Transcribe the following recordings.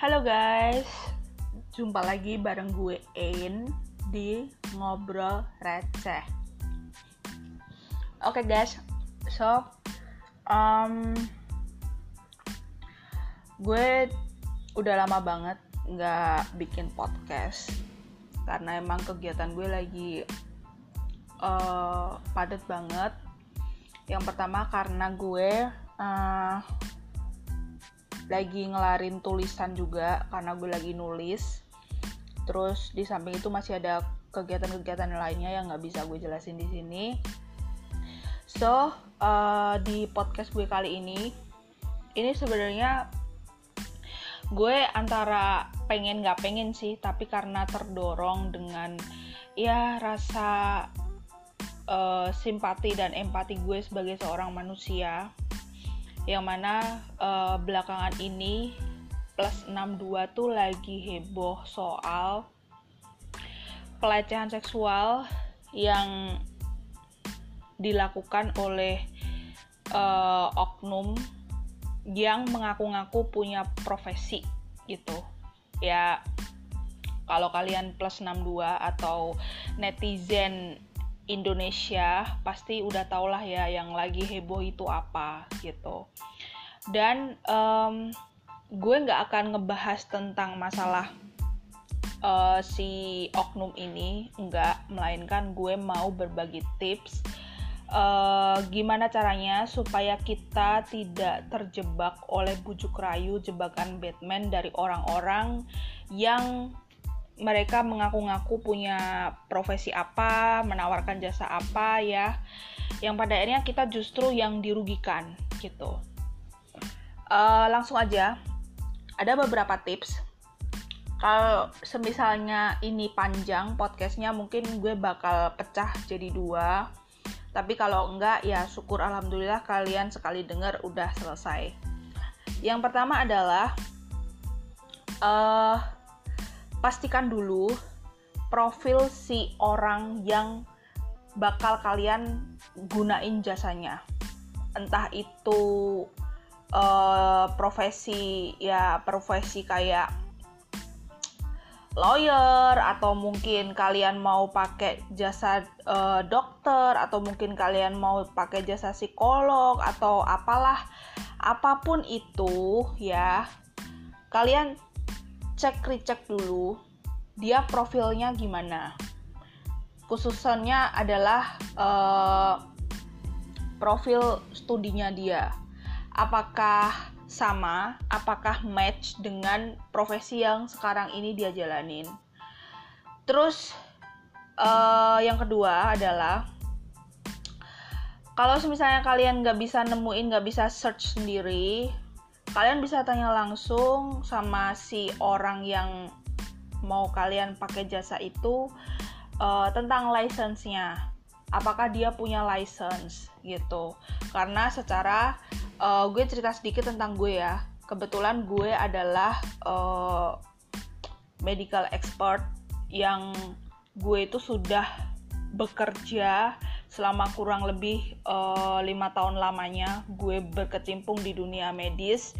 Halo guys, jumpa lagi bareng gue Ain di Ngobrol Receh. Oke okay guys, so um, gue udah lama banget nggak bikin podcast karena emang kegiatan gue lagi uh, padat banget. Yang pertama karena gue uh, lagi ngelarin tulisan juga karena gue lagi nulis. Terus di samping itu masih ada kegiatan-kegiatan lainnya yang nggak bisa gue jelasin di sini. So uh, di podcast gue kali ini ini sebenarnya gue antara pengen nggak pengen sih tapi karena terdorong dengan ya rasa uh, simpati dan empati gue sebagai seorang manusia yang mana uh, belakangan ini plus 62 tuh lagi heboh soal pelecehan seksual yang dilakukan oleh uh, oknum yang mengaku-ngaku punya profesi gitu. Ya kalau kalian plus 62 atau netizen Indonesia pasti udah tau lah ya yang lagi heboh itu apa gitu. Dan um, gue nggak akan ngebahas tentang masalah uh, si oknum ini nggak. Melainkan gue mau berbagi tips uh, gimana caranya supaya kita tidak terjebak oleh bujuk rayu jebakan Batman dari orang-orang yang mereka mengaku-ngaku punya profesi apa, menawarkan jasa apa ya, yang pada akhirnya kita justru yang dirugikan gitu. Uh, langsung aja, ada beberapa tips. Kalau semisalnya ini panjang podcastnya, mungkin gue bakal pecah jadi dua. Tapi kalau enggak, ya syukur alhamdulillah kalian sekali denger udah selesai. Yang pertama adalah uh, pastikan dulu profil si orang yang bakal kalian gunain jasanya. Entah itu uh, profesi ya profesi kayak lawyer atau mungkin kalian mau pakai jasa uh, dokter atau mungkin kalian mau pakai jasa psikolog atau apalah apa pun itu ya kalian cek recheck dulu dia profilnya gimana. Khususnya adalah uh, profil studinya dia. Apakah sama apakah match dengan profesi yang sekarang ini dia jalanin. Terus uh, yang kedua adalah kalau misalnya kalian nggak bisa nemuin nggak bisa search sendiri kalian bisa tanya langsung sama si orang yang mau kalian pakai jasa itu uh, tentang license-nya. Apakah dia punya license gitu. Karena secara uh, gue cerita sedikit tentang gue ya. Kebetulan gue adalah uh, medical expert yang gue itu sudah bekerja selama kurang lebih eh, lima uh, tahun lamanya gue berkecimpung di dunia medis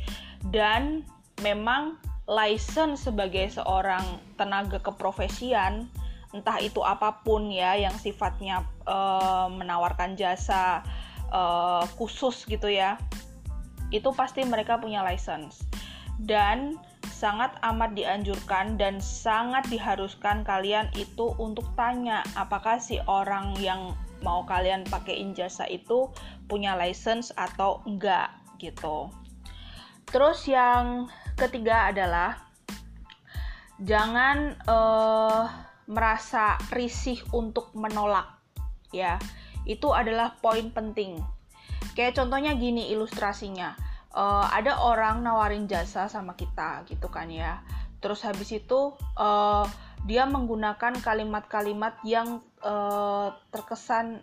dan memang license sebagai seorang tenaga keprofesian entah itu apa pun ya yang sifatnya uh, menawarkan jasa uh, khusus gitu ya itu pasti mereka punya license. Dan sangat amat dianjurkan dan sangat diharuskan kalian itu untuk tanya apakah si orang yang mau kalian pakai jasa itu punya license atau enggak gitu. Terus yang ketiga adalah jangan uh, merasa risih untuk menolak ya. Itu adalah poin penting. Kayak contohnya gini ilustrasinya. Uh, ada orang nawarin jasa sama kita gitu kan ya. Terus habis itu uh, dia menggunakan kalimat-kalimat yang uh, terkesan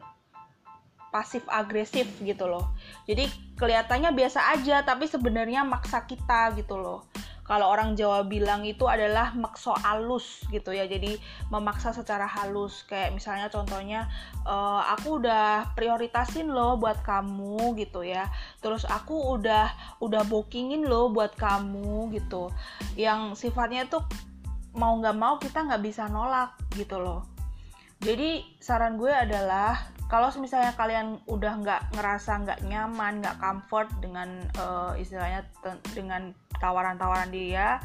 pasif agresif gitu loh. Jadi kelihatannya biasa aja tapi sebenarnya maksa kita gitu loh. kalau orang Jawa bilang itu adalah makso alus gitu ya. Jadi memaksa secara halus. Kayak misalnya contohnya uh, aku udah prioritasin loh buat kamu gitu ya. Terus aku udah udah bookingin loh buat kamu gitu. Yang sifatnya tuh mau nggak mau kita nggak bisa nolak gitu loh jadi saran gue adalah kalau misalnya kalian udah nggak ngerasa nggak nyaman nggak comfort dengan uh, istilahnya dengan tawaran-tawaran dia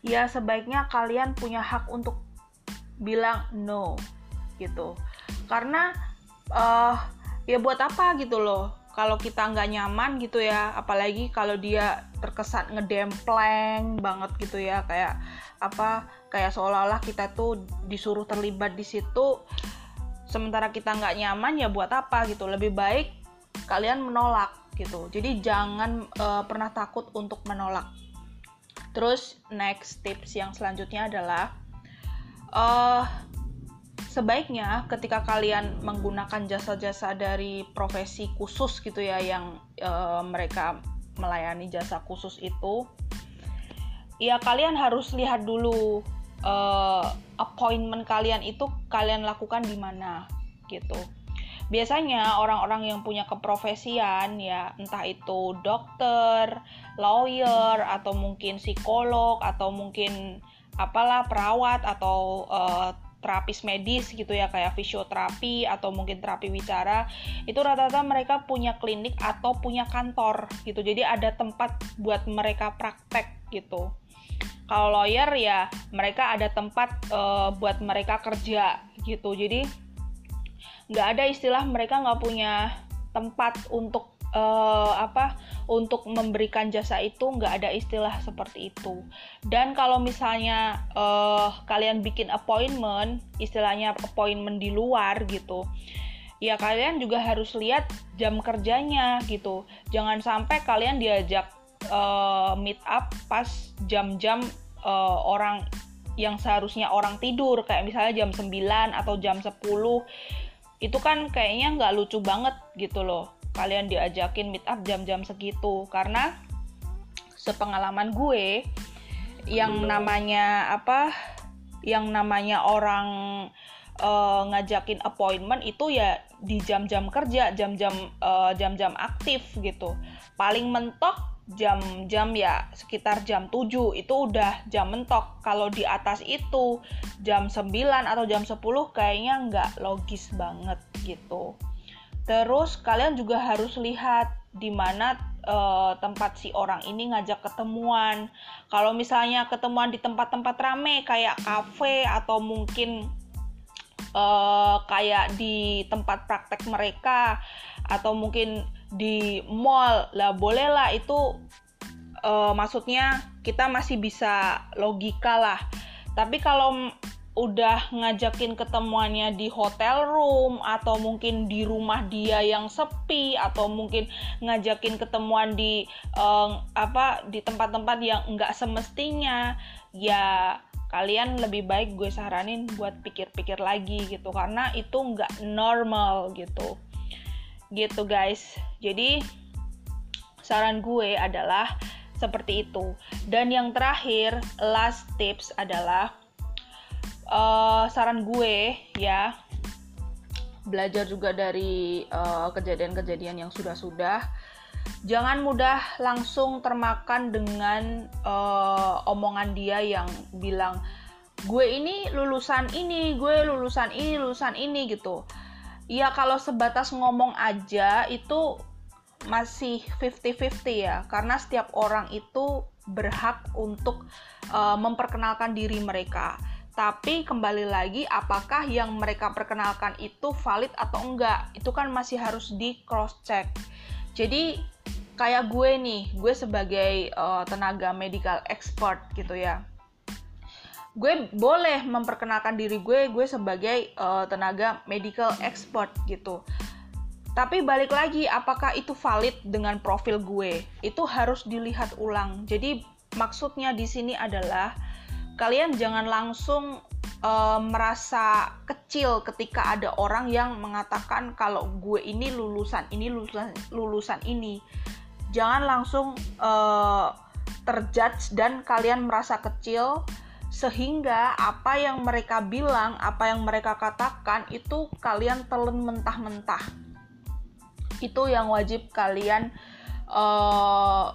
ya sebaiknya kalian punya hak untuk bilang no gitu. Karena uh, ya buat apa gitu loh. Kalau kita nggak nyaman gitu ya apalagi kalau dia terkesan ngedempleng banget gitu ya kayak apa kayak seolah-olah kita tuh disuruh terlibat di situ sementara kita nggak nyaman ya buat apa gitu. Lebih baik kalian menolak gitu. Jadi jangan uh, pernah takut untuk menolak. Terus next tips yang selanjutnya adalah uh, sebaiknya ketika kalian menggunakan jasa-jasa dari profesi khusus gitu ya yang uh, mereka melayani jasa khusus itu ya kalian harus lihat dulu uh, appointment kalian itu kalian lakukan di mana gitu. Biasanya orang-orang yang punya keprofesian ya entah itu dokter, lawyer atau mungkin psikolog atau mungkin apalah perawat atau uh, terapis medis gitu ya kayak fisioterapi atau mungkin terapi wicara itu rata-rata mereka punya klinik atau punya kantor gitu jadi ada tempat buat mereka praktek gitu kalau lawyer ya mereka ada tempat uh, buat mereka kerja gitu. Jadi nggak ada istilah mereka nggak punya tempat untuk uh, apa untuk memberikan jasa itu nggak ada istilah seperti itu. Dan kalau misalnya uh, kalian bikin appointment istilahnya appointment di luar gitu ya kalian juga harus lihat jam kerjanya gitu. Jangan sampai kalian diajak uh, meet up pas jam-jam uh, orang yang seharusnya orang tidur. Kayak misalnya jam 9 atau jam 10 itu kan kayaknya nggak lucu banget gitu loh. Kalian diajakin meet up jam-jam segitu. Karena sepengalaman gue yang namanya apa yang namanya orang uh, ngajakin appointment itu ya di jam-jam kerja jam-jam uh, jam-jam aktif gitu. Paling mentok jam-jam ya sekitar jam 7 itu udah jam mentok. Kalau di atas itu jam 9 atau jam 10 kayaknya nggak logis banget gitu. Terus kalian juga harus lihat di mana uh, tempat si orang ini ngajak ketemuan. Kalau misalnya ketemuan di tempat-tempat rame kayak kafe atau mungkin uh, kayak di tempat praktek mereka atau mungkin di mall. Lah bolehlah itu uh, maksudnya kita masih bisa logika lah. Tapi kalau udah ngajakin ketemuannya di hotel room atau mungkin di rumah dia yang sepi atau mungkin ngajakin ketemuan di uh, apa di tempat-tempat yang enggak semestinya ya kalian lebih baik gue saranin buat pikir-pikir lagi gitu. Karena itu enggak normal gitu gitu guys. Jadi saran gue adalah seperti itu. Dan yang terakhir last tips adalah uh, saran gue ya belajar juga dari kejadian kejadian-kejadian yang sudah-sudah. Jangan mudah langsung termakan dengan uh, omongan dia yang bilang gue ini lulusan ini gue lulusan ini lulusan ini gitu ya kalau sebatas ngomong aja itu masih 50-50 ya. Karena setiap orang itu berhak untuk uh, memperkenalkan diri mereka. Tapi kembali lagi apakah yang mereka perkenalkan itu valid atau enggak? Itu kan masih harus di cross check jadi kayak gue nih gue sebagai uh, tenaga medical expert gitu ya gue boleh memperkenalkan diri gue gue sebagai uh, tenaga medical expert gitu. Tapi balik lagi apakah itu valid dengan profil gue? Itu harus dilihat ulang. Jadi maksudnya di sini adalah kalian jangan langsung uh, merasa kecil ketika ada orang yang mengatakan kalau gue ini lulusan ini lulusan lulusan ini. Jangan langsung uh, terjudge dan kalian merasa kecil sehingga apa yang mereka bilang, apa yang mereka katakan itu kalian telan mentah-mentah. Itu yang wajib kalian uh,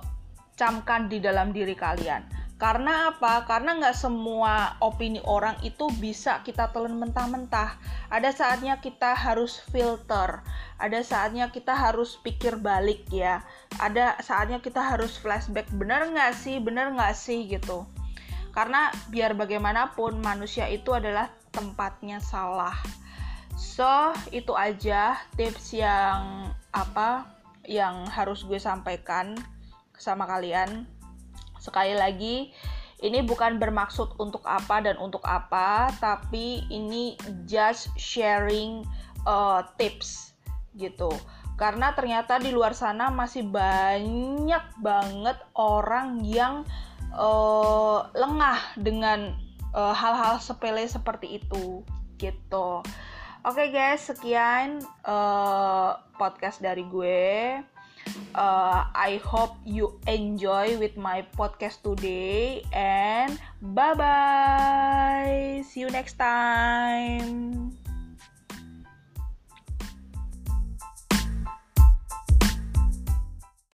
camkan di dalam diri kalian. Karena apa? Karena nggak semua opini orang itu bisa kita telan mentah-mentah. Ada saatnya kita harus filter. Ada saatnya kita harus pikir balik ya. Ada saatnya kita harus flashback. Bener nggak sih? Bener nggak sih gitu. Karena biar bagaimanapun manusia itu adalah tempatnya salah. So, itu aja tips yang apa yang harus gue sampaikan sama kalian Sekali lagi, ini bukan bermaksud untuk apa dan untuk apa, tapi ini just sharing uh, tips gitu. Karena ternyata di luar sana masih banyak banget orang yang uh, lengah dengan uh, hal-hal uh, sepele seperti itu gitu. Oke okay guys, sekian uh, podcast dari gue. Uh, I hope you enjoy with my podcast today and bye bye see you next time